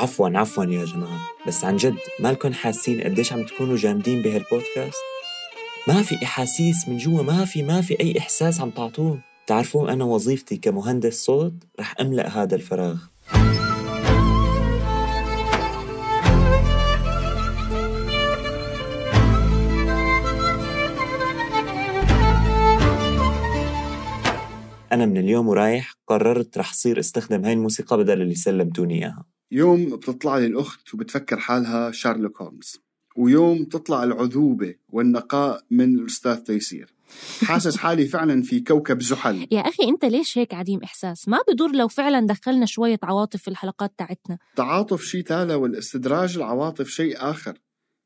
عفوا عفوا يا جماعة. بس عن جد مالكن حاسين قديش عم تكونوا جامدين بهالبودكاست؟ ما في أحاسيس من جوا ما في ما في أي إحساس عم تعطوه. تعرفوا أنا وظيفتي كمهندس صوت رح أملأ هذا الفراغ. أنا من اليوم ورايح قررت رح صير استخدم هاي الموسيقى بدل اللي سلمتوني إياها. يوم بتطلع لي الأخت وبتفكر حالها شارلوك هولمز ويوم تطلع العذوبة والنقاء من الأستاذ تيسير. حاسس حالي فعلا في كوكب زحل. يا أخي أنت ليش هيك عديم إحساس؟ ما بدور لو فعلا دخلنا شوية عواطف في الحلقات تاعتنا. تعاطف شيء تالا والاستدراج العواطف شيء آخر.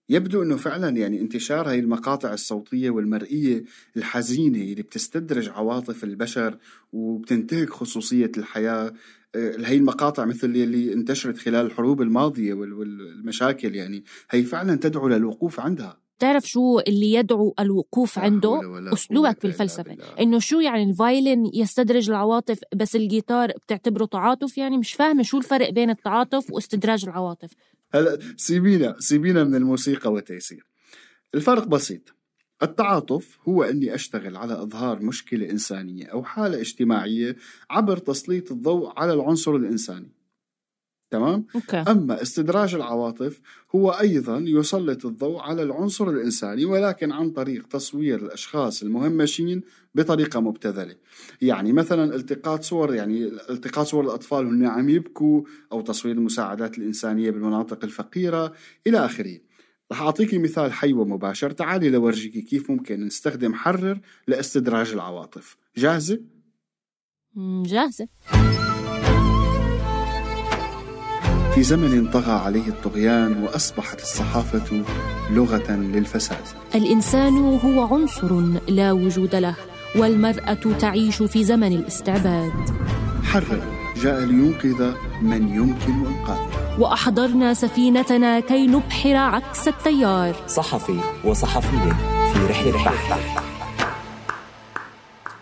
يبدو إنه فعلا يعني انتشار هاي المقاطع الصوتية والمرئية الحزينة اللي بتستدرج عواطف البشر وبتنتهك خصوصية الحياة هي المقاطع مثل اللي انتشرت خلال الحروب الماضية والمشاكل يعني هي فعلا تدعو للوقوف عندها. بتعرف شو اللي يدعو الوقوف عنده؟ أسلوبك بالفلسفة. إنه شو يعني ال violin يستدرج العواطف بس الجيتار بتعتبره تعاطف؟ يعني مش فاهمة شو الفرق بين التعاطف واستدراج العواطف. هلا سيبينا سيبينا من الموسيقى والتيسير الفرق بسيط. التعاطف هو أني أشتغل على إظهار مشكلة إنسانية أو حالة اجتماعية عبر تسليط الضوء على العنصر الإنساني تمام؟ أوكي. أما استدراج العواطف هو أيضا يسلط الضوء على العنصر الإنساني ولكن عن طريق تصوير الأشخاص المهمشين بطريقة مبتذلة يعني مثلا التقاط صور يعني التقاط صور الأطفال وهم عم يبكوا أو تصوير المساعدات الإنسانية بالمناطق الفقيرة إلى آخره رح أعطيكي مثال حي ومباشر تعالي لورجيكي كيف ممكن نستخدم حرر لاستدراج العواطف. جاهزة؟ جاهزة. في زمن طغى عليه الطغيان وأصبحت الصحافة لغة للفساد. الإنسان هو عنصر لا وجود له والمرأة تعيش في زمن الاستعباد. حرر جاء لينقذ من يمكن إنقاذه. وأحضرنا سفينتنا كي نبحر عكس التيار. صحفي وصحفية في رحلة بحث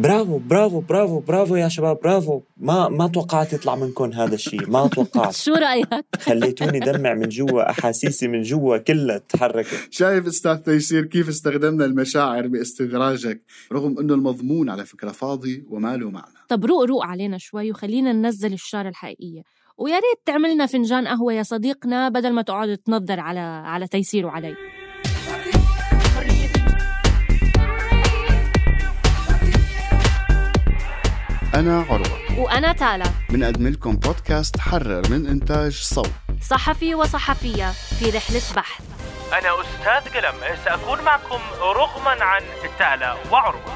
برافو برافو برافو برافو يا شباب برافو. ما ما توقعت يطلع منكم هذا الشيء ما توقعت. شو رأيك؟ خليتوني دمع من جوا أحاسيسي من جوا كلها تحركت شايف أستاذ تيسير كيف استخدمنا المشاعر باستدراجك رغم إنه المضمون على فكرة فاضي وما له معنى. طب روق روق علينا شوي وخلينا ننزل الشارة الحقيقية. ويا ريت تعملنا فنجان قهوة يا صديقنا بدل ما تقعد تنظر على على تيسير وعلي. أنا عروة. وأنا تالا. بنقدم لكم بودكاست حرر من إنتاج صوت. صحفي وصحفية في رحلة بحث. أنا أستاذ قلم سأكون معكم رغما عن تالا وعروة.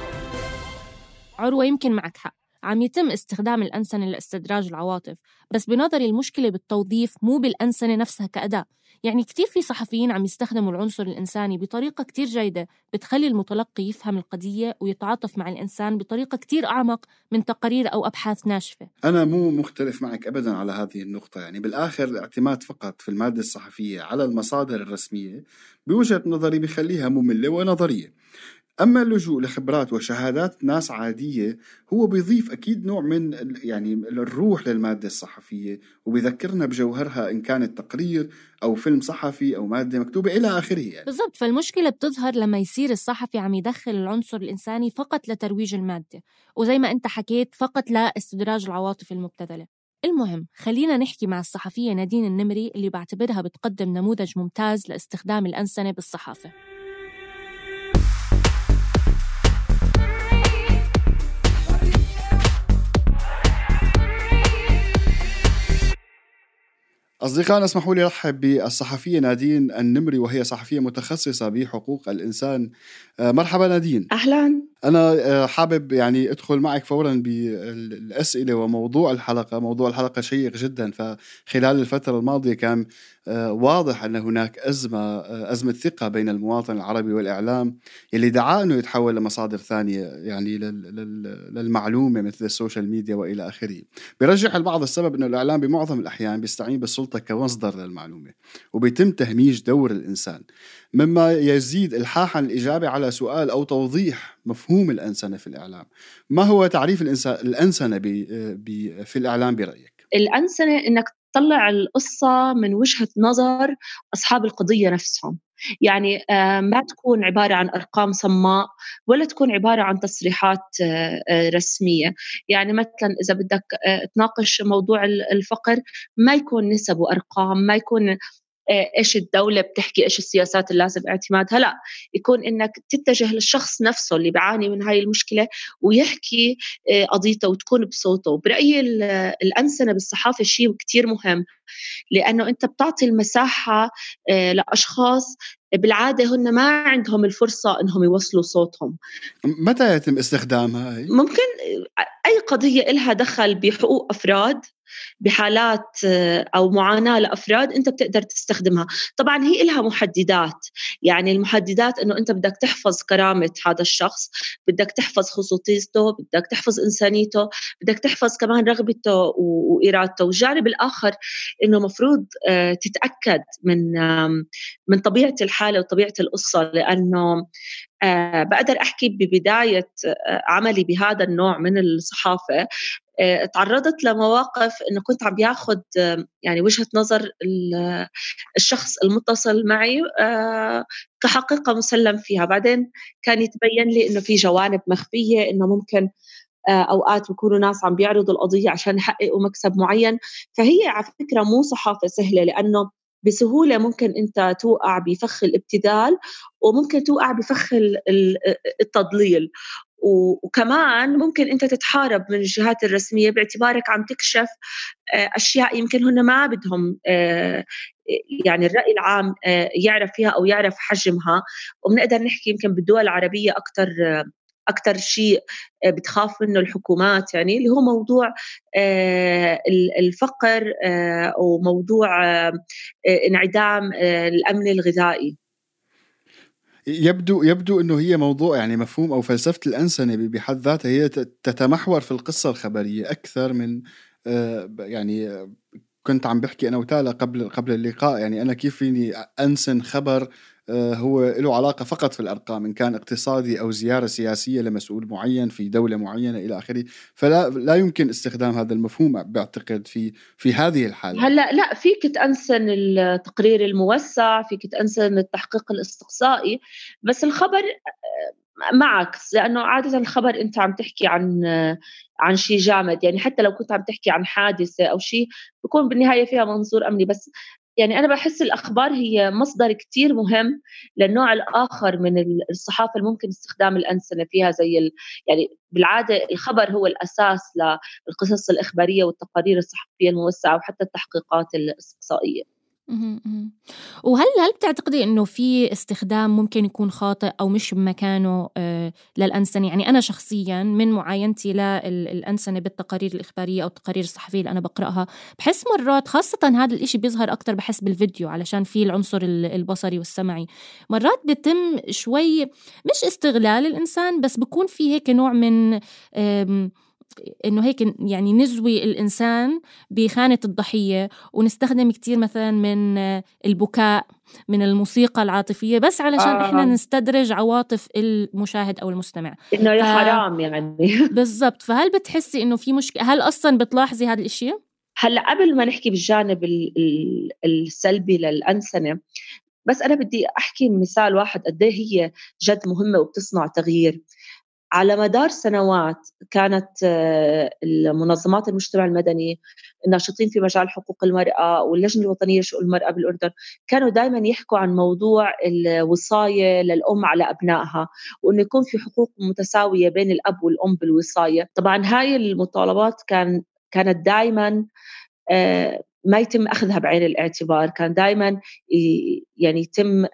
عروة يمكن معك حق. عم يتم استخدام الأنسنة لاستدراج العواطف بس بنظري المشكلة بالتوظيف مو بالأنسنة نفسها كأداة. يعني كتير في صحفيين عم يستخدموا العنصر الإنساني بطريقة كتير جيدة بتخلي المتلقي يفهم القضية ويتعاطف مع الإنسان بطريقة كتير أعمق من تقارير أو أبحاث ناشفة. أنا مو مختلف معك أبدا على هذه النقطة. يعني بالآخر الاعتماد فقط في المادة الصحفية على المصادر الرسمية بوجهة نظري بخليها مملة ونظرية. أما اللجوء لخبرات وشهادات ناس عادية هو بيضيف أكيد نوع من يعني الروح للمادة الصحفية وبيذكرنا بجوهرها إن كانت تقرير أو فيلم صحفي أو مادة مكتوبة إلى آخره يعني. بالضبط فالمشكلة بتظهر لما يصير الصحفي عم يدخل العنصر الإنساني فقط لترويج المادة وزي ما أنت حكيت فقط لاستدراج العواطف المبتذلة المهم خلينا نحكي مع الصحفية نادين النمري اللي بعتبرها بتقدم نموذج ممتاز لاستخدام الأنسنة بالصحافة أصدقائنا اسمحوا لي أرحب بالصحفية نادين النمري وهي صحفية متخصصة بحقوق الإنسان. آه، مرحبا نادين. أهلا. أنا آه، حابب يعني أدخل معك فورا بالأسئلة وموضوع الحلقة. موضوع الحلقة شيق جدا. فخلال الفترة الماضية كان آه، واضح أن هناك أزمة آه، أزمة ثقة بين المواطن العربي والإعلام يلي دعاه أنه يتحول لمصادر ثانية يعني للمعلومة مثل ال social media وإلى آخره. بيرجح البعض السبب أنه الإعلام بمعظم الأحيان بيستعين بالسلطة كمصدر للمعلومة وبيتم تهميش دور الإنسان. مما يزيد الحاحا الإجابة على سؤال أو توضيح مفهوم الأنسنة في الإعلام. ما هو تعريف الأنسنة في الإعلام برأيك؟ الأنسنة إنك تطلع القصة من وجهة نظر أصحاب القضية نفسهم. يعني آه، ما تكون عبارة عن أرقام صماء ولا تكون عبارة عن تصريحات آه، آه، رسمية. يعني مثلا إذا بدك تناقش موضوع الفقر ما يكون نسب وأرقام ما يكون إيش الدولة بتحكي إيش السياسات اللي لازم اعتمادها؟ لا يكون إنك تتجه للشخص نفسه اللي بيعاني من هاي المشكلة ويحكي قضيته وتكون بصوته. برأيي الأنسنة بالصحافة شيء كثير مهم لأنه أنت بتعطي المساحة لأشخاص بالعادة هن ما عندهم الفرصة إنهم يوصلوا صوتهم. متى يتم استخدامها هي؟ ممكن أي قضية لها دخل بحقوق أفراد بحالات أو معاناة لأفراد أنت بتقدر تستخدمها. طبعا هي لها محددات. يعني المحددات إنه أنت بدك تحفظ كرامة هذا الشخص بدك تحفظ خصوصيته بدك تحفظ إنسانيته بدك تحفظ كمان رغبته وإرادته. والجانب الآخر إنه مفروض آه، تتأكد من من طبيعة الحالة وطبيعة القصة لأنه أه بقدر أحكي ببداية آه، عملي بهذا النوع من الصحافة. أه تعرضت لمواقف إنه كنت عم بياخذ يعني وجهة نظر الشخص المتصل معي كحقيقة مسلم فيها. بعدين كان يتبين لي إنه في جوانب مخفية إنه ممكن آه، أوقات بيكونوا ناس عم بيعرضوا القضية عشان يحققوا مكسب معين. فهي على فكرة مو صحافة سهلة لأنه بسهولة ممكن أنت توقع بفخ الابتذال وممكن توقع بفخ التضليل. وكمان ممكن أنت تتحارب من الجهات الرسمية باعتبارك عم تكشف آه، أشياء يمكن هن ما بدهم آه، يعني الرأي العام يعرف فيها أو يعرف حجمها. وبنقدر نحكي يمكن بالدول العربية أكثر أكثر شيء آه، بتخاف منه الحكومات يعني اللي هو موضوع آه، الفقر آه، وموضوع انعدام الأمن الغذائي. يبدو يبدو إنه هي موضوع يعني مفهوم أو فلسفة الأنسنة بحد ذاتها هي تتمحور في القصة الخبرية أكثر من يعني كنت عم بحكي أنا وتالا قبل قبل اللقاء يعني أنا كيف فيني أنسن خبر هو له علاقة فقط في الأرقام إن كان اقتصادي أو زيارة سياسية لمسؤول معين في دولة معينة إلى آخره. فلا لا يمكن استخدام هذا المفهوم بعتقد في في هذه الحالة. هلأ لا فيك تأنسن التقرير الموسع فيك تأنسن التحقيق الاستقصائي بس الخبر آه، معك لأنه عادة الخبر أنت عم تحكي عن عن شيء جامد. يعني حتى لو كنت عم تحكي عن حادثة أو شيء بكون بالنهاية فيها منظور أمني. بس يعني أنا بحس الأخبار هي مصدر كتير مهم للنوع الآخر من الصحافة اللي ممكن استخدام الأنسنة فيها زي ال... يعني بالعادة الخبر هو الأساس للقصص الإخبارية والتقارير الصحفية الموسعة وحتى التحقيقات الاستقصائية وهل هل بتعتقدي إنه في استخدام ممكن يكون خاطئ أو مش بمكانه آه، للأنسنة؟ يعني أنا شخصيا من معاينتي للانسنه بالتقارير الإخبارية أو التقارير الصحفية اللي أنا بقرأها بحس مرات خاصة هذا الإشي بيظهر أكثر بحس بالفيديو علشان في العنصر البصري والسمعي. مرات بتم شوي مش استغلال الإنسان بس بكون في هيك نوع من إنه هيك يعني نزوي الإنسان بخانة الضحية ونستخدم كتير مثلا من البكاء من الموسيقى العاطفية بس علشان آه. إحنا نستدرج عواطف المشاهد أو المستمع. إنه يا ف... حرام يعني. بالضبط. فهل بتحسي إنه في مشكله هل أصلا بتلاحظي هذا الإشي؟ هلأ قبل ما نحكي بالجانب السلبي للأنسنة بس أنا بدي أحكي مثال واحد قد إيه هي جد مهمة وبتصنع تغيير. على مدار سنوات كانت آه، المنظمات المجتمع المدني الناشطين في مجال حقوق المرأة واللجنة الوطنية لشؤون المرأة بالأردن كانوا دائما يحكوا عن موضوع الوصاية للأم على أبنائها وأنه يكون في حقوق متساوية بين الأب والأم بالوصاية. طبعا هاي المطالبات كان كانت دائما آه، ما يتم أخذها بعين الاعتبار كان دائما يعني يتم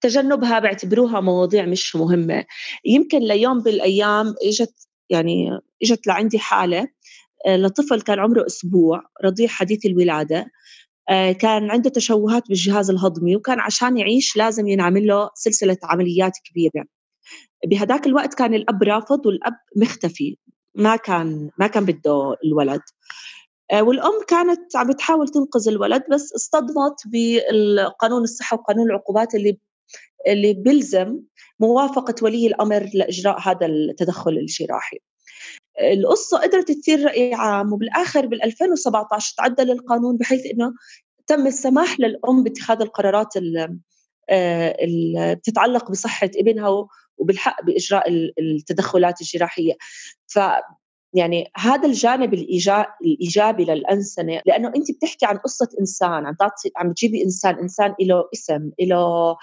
تجنبها بعتبروها مواضيع مش مهمة. يمكن ليوم بالأيام إجت يعني إجت لعندي حالة آه، لطفل كان عمره أسبوع رضيع حديث الولادة آه، كان عنده تشوهات بالجهاز الهضمي وكان عشان يعيش لازم ينعمل له سلسلة عمليات كبيرة. بهداك الوقت كان الأب رافض والأب مختفي ما كان ما كان بده الولد. والأم كانت عم بتحاول تنقذ الولد بس اصطدمت بالقانون الصحة وقانون العقوبات اللي اللي بيلزم موافقة ولي الأمر لإجراء هذا التدخل الجراحي القصة قدرت تصير رأي عام وبالآخر بال 2017 تعدل القانون بحيث أنه تم السماح للأم باتخاذ القرارات اللي بتتعلق بصحة ابنها وبالحق بإجراء التدخلات الجراحية. ف يعني هذا الجانب الإيجابي للأنسنة لأنه انت بتحكي عن قصة إنسان عم تعطي عم تجيبي إنسان إنسان له اسم له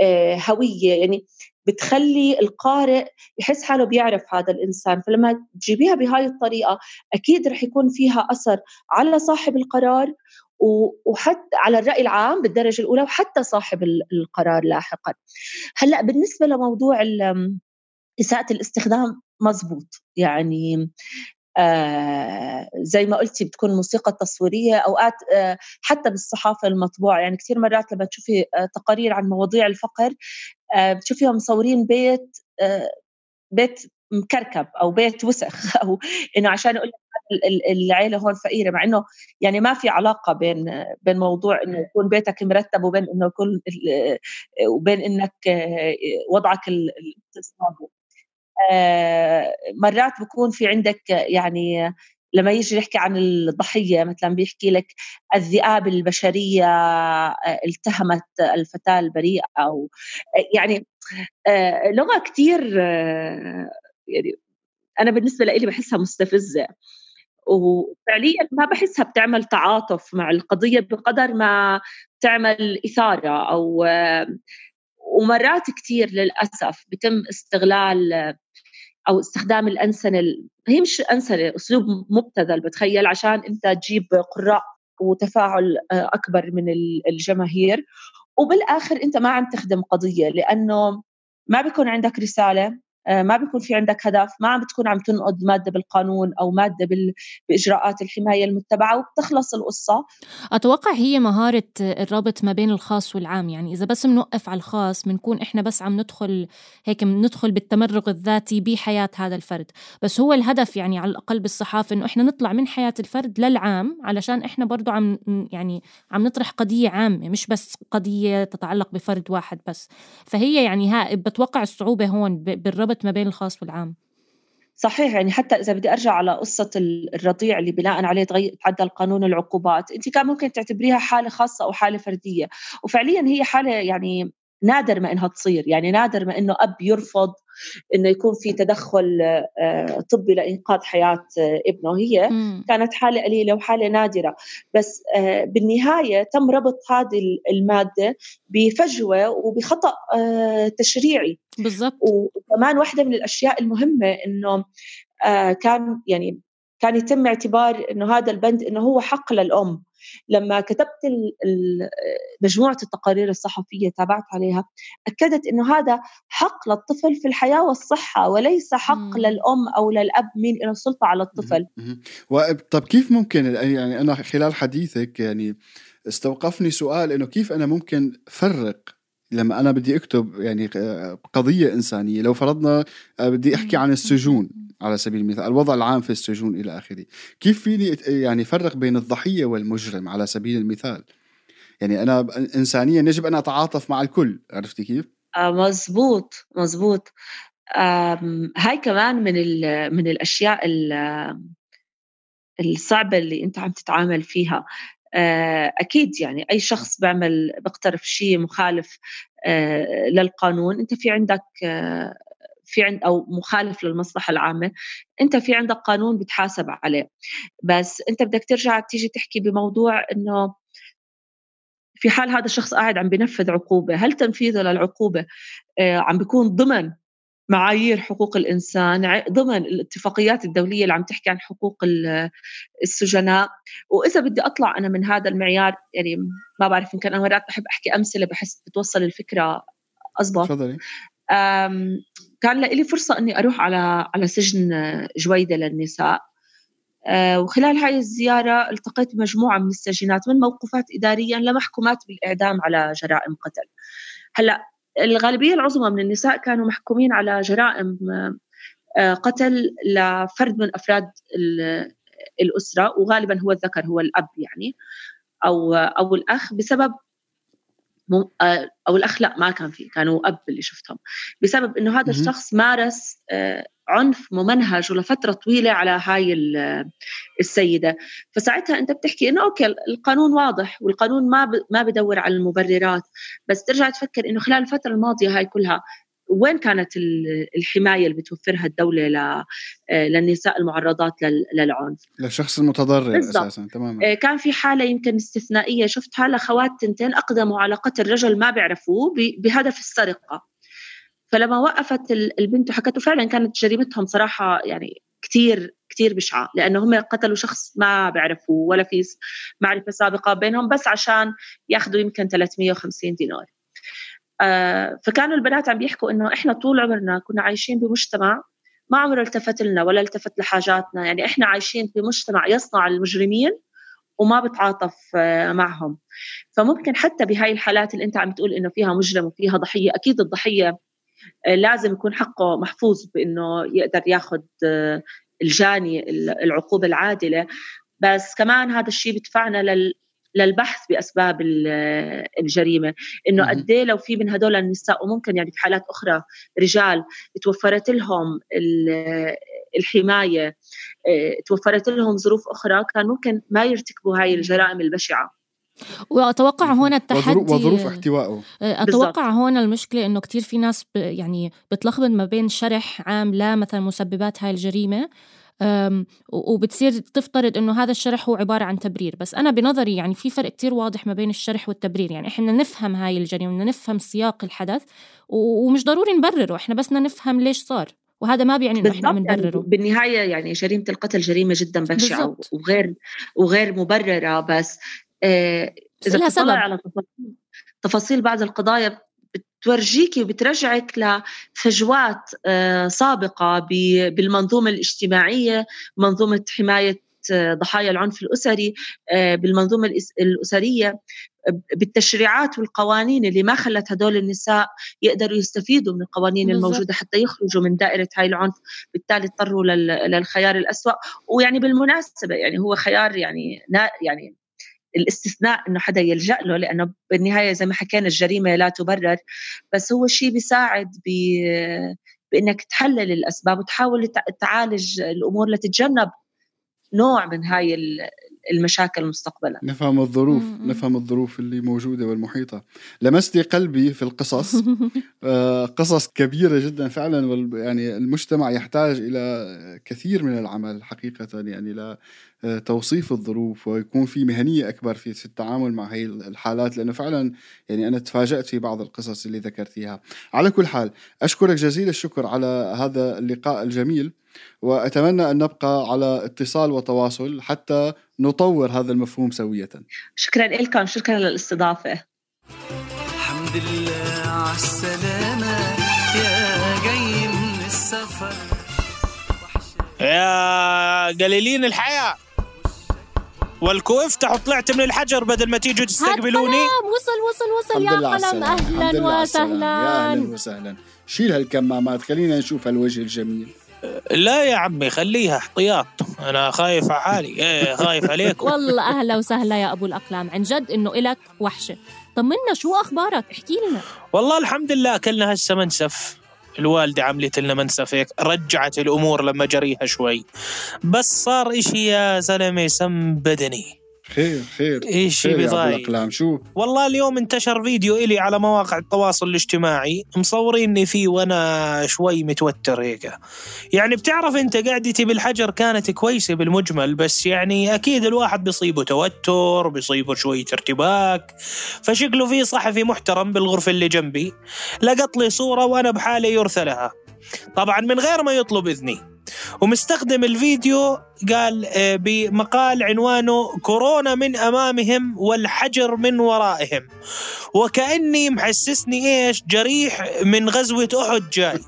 آه، هوية يعني بتخلي القارئ يحس حاله بيعرف هذا الإنسان. فلما تجيبيها بهاي الطريقة أكيد رح يكون فيها أثر على صاحب القرار وحتى على الرأي العام بالدرجة الأولى وحتى صاحب القرار لاحقا. هلأ بالنسبة لموضوع إساءة الاستخدام مزبوط يعني آه زي ما قلتي بتكون موسيقى تصويرية أوقات آه حتى بالصحافة المطبوعة. يعني كثير مرات لما تشوفي آه تقارير عن مواضيع الفقر آه بتشوفيهم مصورين بيت آه بيت مكركب أو بيت وسخ. أو إنه عشان أقول العيلة هون فقيرة مع إنه يعني ما في علاقة بين بين موضوع إنه يكون بيتك مرتب وبين إنه يكون وبين إنك آه، وضعك الاقتصادي. آه، مرات بكون في عندك يعني لما يجي يحكي عن الضحية مثلا بيحكي لك الذئاب البشرية آه، التهمت الفتاة البريئة أو يعني آه، لغة كتير يعني أنا بالنسبة لي بحسها مستفزة. وفعليا ما بحسها بتعمل تعاطف مع القضية بقدر ما تعمل إثارة أو ومرات كثير للأسف بتم استغلال أو استخدام الأنسنة هي مش أنسنة أسلوب مبتذل بتخيل عشان أنت تجيب قراء وتفاعل آه، أكبر من الجماهير. وبالآخر أنت ما عم تخدم قضية لأنه ما بيكون عندك رسالة ما بيكون في عندك هدف ما عم بتكون عم تنقض مادة بالقانون أو مادة بإجراءات الحماية المتبعة وبتخلص القصة. أتوقع هي مهارة الربط ما بين الخاص والعام يعني إذا بس بنوقف على الخاص بنكون إحنا بس عم ندخل هيك بندخل بالتمرغ الذاتي بحياة هذا الفرد. بس هو الهدف يعني على الأقل بالصحافة إنه إحنا نطلع من حياة الفرد للعام علشان إحنا برضه عم يعني عم نطرح قضية عامة مش بس قضية تتعلق بفرد واحد بس. فهي يعني ها بتوقع الصعوبة هون بالربط الربط ما بين الخاص والعام. صحيح يعني حتى إذا بدي أرجع على قصة الرضيع اللي بناء عليه تعدل قانون العقوبات انت كان ممكن تعتبريها حالة خاصة أو حالة فردية. وفعليا هي حالة يعني نادر ما إنها تصير. يعني نادر ما إنه أب يرفض إنه يكون في تدخل آه، طبي لإنقاذ حياة آه، ابنه. هي. كانت حالة قليلة وحالة نادرة. بس آه، بالنهاية تم ربط هذه المادة بفجوة وبخطأ تشريعي. بالضبط. وكمان واحدة من الأشياء المهمة إنه كان يعني كان يتم اعتبار إنه هذا البند إنه هو حق للأم. لما كتبت مجموعة التقارير الصحفية تابعت عليها أكدت إنه هذا حق للطفل في الحياة والصحة وليس حق مم. للأم أو للأب مين له سلطة على الطفل طب كيف ممكن يعني أنا خلال حديثك يعني استوقفني سؤال إنه كيف أنا ممكن فرق لما أنا بدي أكتب يعني قضية إنسانية لو فرضنا آه، بدي أحكي عن السجون على سبيل المثال الوضع العام في السجون إلى آخره كيف فيني يعني فرق بين الضحية والمجرم على سبيل المثال؟ يعني أنا انسانيا يجب أن أتعاطف مع الكل عرفتي كيف؟ آه مزبوط مزبوط. هاي كمان من من الأشياء الصعبة اللي أنت عم تتعامل فيها. آه، أكيد يعني أي شخص بيعمل بيقترف شيء مخالف آه، للقانون أنت في عندك آه، في عند أو مخالف للمصلحة العامة أنت في عندك قانون بتحاسب عليه. بس أنت بدك ترجع تيجي تحكي بموضوع إنه في حال هذا الشخص قاعد عم بينفذ عقوبة هل تنفيذه للعقوبة؟ عم بيكون ضمن معايير حقوق الإنسان ضمن الاتفاقيات الدولية اللي عم تحكي عن حقوق السجناء. وإذا بدي أطلع أنا من هذا المعيار يعني ما بعرف يمكن أنا مرات بحب أحكي أمثلة بحس بتوصل الفكرة اضبط تفضلي. كان لي فرصة إني أروح على على سجن جويدة للنساء. آه، وخلال هاي الزيارة التقيت بمجموعة من السجينات من موقوفات إداريا لمحكومات بالإعدام على جرائم قتل. هلأ الغالبية العظمى من النساء كانوا محكومين على جرائم آه، قتل لفرد من أفراد الأسرة وغالبا هو الذكر هو الأب يعني أو أو الأخ بسبب آه، أو الأخ لا ما كان في كانوا أب اللي شفتهم بسبب إنه هذا. الشخص مارس آه، عنف ممنهج ولفترة طويلة على هاي ال- السيدة. فساعتها أنت بتحكي إنه okay القانون واضح والقانون ما ما بدور على المبررات بس ترجع تفكر إنه خلال الفترة الماضية هاي كلها وين كانت ال- الحماية اللي بتوفرها الدولة ل- آه، للنساء المعرضات لل- للعنف؟ للشخص المتضرر بالضبط. أساسا تماما. آه، كان في حالة يمكن استثنائية شفتها لخوات تنتين أقدموا على قتل رجل ما بيعرفوه بهدف السرقة. فلما وقفت ال- البنت وحكته فعلا كانت جريمتهم صراحة يعني كتير كتير بشعة لأنه هم قتلوا شخص ما بيعرفوه ولا في س- معرفة سابقة بينهم بس عشان ياخذوا يمكن 350 دينار. آه، فكانوا البنات عم بيحكوا إنه إحنا طول عمرنا كنا عايشين بمجتمع ما عمره التفت لنا ولا التفت لحاجاتنا يعني إحنا عايشين في مجتمع يصنع المجرمين وما بتعاطف آه، معهم. فممكن حتى بهاي الحالات اللي أنت عم تقول إنه فيها مجرم وفيها ضحية أكيد الضحية لازم يكون حقه محفوظ بإنه يقدر ياخذ آه، الجاني ال- العقوبة العادلة. بس كمان هذا الشيء بدفعنا لل للبحث بأسباب ال- الجريمة. إنه. قد إيه لو في من هدول النساء وممكن يعني في حالات أخرى رجال توفرت لهم ال- الحماية آه، توفرت لهم ظروف أخرى كان ممكن ما يرتكبوا هاي الجرائم البشعة. وأتوقع هون التحدي وظروف, احتوائه. أتوقع هون المشكلة إنه كتير في ناس ب يعني بتلخبط ما بين شرح عام لا مثلا مسببات هاي الجريمة وبتصير تفترض إنه هذا الشرح هو عبارة عن تبرير. بس أنا بنظري يعني في فرق كتير واضح ما بين الشرح والتبرير. يعني إحنا نفهم هاي الجريمة بدنا نفهم سياق الحدث ومش ضروري نبرره. إحنا بس بدنا نفهم ليش صار. وهذا ما بيعني إنه إحنا عم بالضبط. يعني نبرره بالنهاية يعني جريمة القتل جريمة جدا بشعة. وغير وغير مبررة. آه بس إذا لها بتطلع. على تفاصيل تفاصيل بعض القضايا بتورجيكي وبترجعك لفجوات آه سابقة بالمنظومة الاجتماعية منظومة حماية آه، ضحايا العنف الأسري آه، بالمنظومة الأسرية بالتشريعات والقوانين اللي ما خلت هدول النساء يقدروا يستفيدوا من القوانين بالضبط. الموجودة حتى يخرجوا من دائرة هاي العنف بالتالي اضطروا لل- للخيار الأسوأ ويعني بالمناسبة يعني هو خيار يعني يعني الاستثناء إنه حدا يلجأ له لأنه بالنهاية زي ما حكينا الجريمة لا تبرر. بس هو شيء بيساعد ب بإنك تحلل الأسباب وتحاول تع- تعالج الأمور لتتجنب نوع من هاي المشاكل مستقبلا. نفهم الظروف مم. نفهم الظروف اللي موجودة والمحيطة. لمستي قلبي في القصص. آه، قصص كبيرة جدا فعلا وال- يعني المجتمع يحتاج إلى كثير من العمل حقيقة يعني لتوصيف الظروف ويكون في مهنية أكبر في في التعامل مع هي الحالات. لأنه فعلا يعني أنا تفاجأت في بعض القصص اللي ذكرتيها. على كل حال أشكرك جزيل الشكر على هذا اللقاء الجميل. وأتمنى أن نبقى على اتصال وتواصل حتى نطور هذا المفهوم سوية. شكرا لكم شكرا للاستضافة. الحمد لله عالسلامة يا جاي من السفر. يا قليلين الحياة. والكوفت طلعت من الحجر بدل ما تيجوا تستقبلوني. قلم وصل وصل وصل يا على قلم. أهلا على السلامة. يا وسهلا أهلا وسهلا. شيل هالكمامات خلينا نشوف هالوجه الجميل. لا يا عمي خليها احتياط. أنا خايف على حالي. إيه خايف عليكم. والله أهلا وسهلا يا أبو الأقلام. عن جد إنه إلك وحشة. طمنا شو أخبارك؟ احكي لنا. والله الحمد لله أكلنا هسه منسف. الوالدة عملت لنا منسف هيك رجعت الأمور لما جريها شوي. بس صار إشي يا زلمة سم بدني. خير خير. أبو بضايق. شو؟ والله اليوم انتشر فيديو إلي على مواقع التواصل الاجتماعي مصوريني فيه وأنا شوي متوتر هيك. يعني بتعرف أنت قعدتي بالحجر كانت كويسة بالمجمل بس يعني أكيد الواحد بيصيبه توتر بيصيبه شوية ارتباك. فشكله في صحفي محترم بالغرفة اللي جنبي. لقط لي صورة وأنا بحالي يرثى لها. طبعا من غير ما يطلب إذني. ومستخدم الفيديو قال آه، بمقال عنوانه كورونا من أمامهم والحجر من ورائهم وكأني محسسني إيش؟ جريح من غزوة أحد جاي.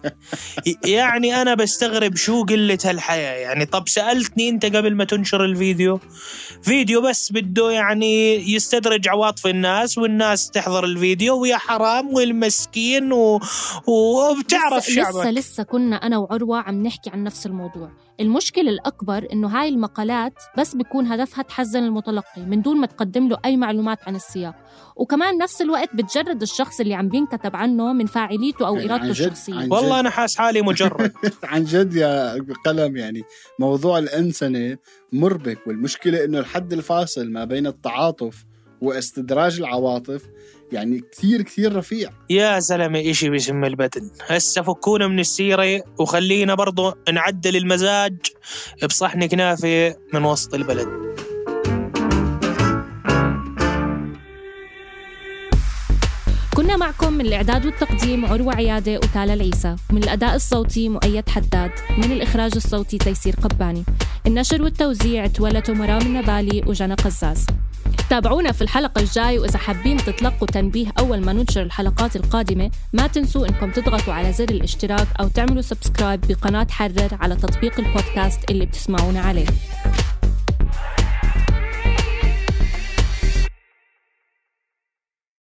يعني أنا بستغرب شو قلة هالحياة. يعني طب سألتني أنت قبل ما تنشر الفيديو. فيديو بس بده يعني يستدرج عواطف الناس والناس تحضر الفيديو ويا حرام والمسكين و... وبتعرف لسه, شعبك. لسه لسه كنا أنا وعروة عم نحكي عن نفس الموضوع. المشكلة الأكبر إنه إنه هاي المقالات بس بيكون هدفها تحزن المتلقي من دون ما تقدم له أي معلومات عن السياق. وكمان نفس الوقت بتجرد الشخص اللي عم بينكتب عنه من فاعليته أو إرادته الشخصية. عن والله أنا حاس حالي مجرد. عن جد يا قلم يعني موضوع الأنسنة مربك والمشكلة إنه الحد الفاصل ما بين التعاطف واستدراج العواطف يعني كثير كثير رفيع. يا زلمه إشي باسم البدن هسه فكونا من السيرة وخلينا برضو نعدل المزاج بصحن كنافه من وسط البلد. كنا معكم من الإعداد والتقديم عروة عيادة وتالا العيسى من الأداء الصوتي مؤيد حداد من الإخراج الصوتي تيسير قباني. النشر والتوزيع تولته مرام النبالي وجنى قزاز. تابعونا في الحلقة الجاي وإذا حابين تتلقوا تنبيه أول ما ننشر الحلقات القادمة ما تنسوا إنكم تضغطوا على زر الاشتراك أو تعملوا سبسكرايب بقناة حرر على تطبيق البودكاست اللي بتسمعونا عليه.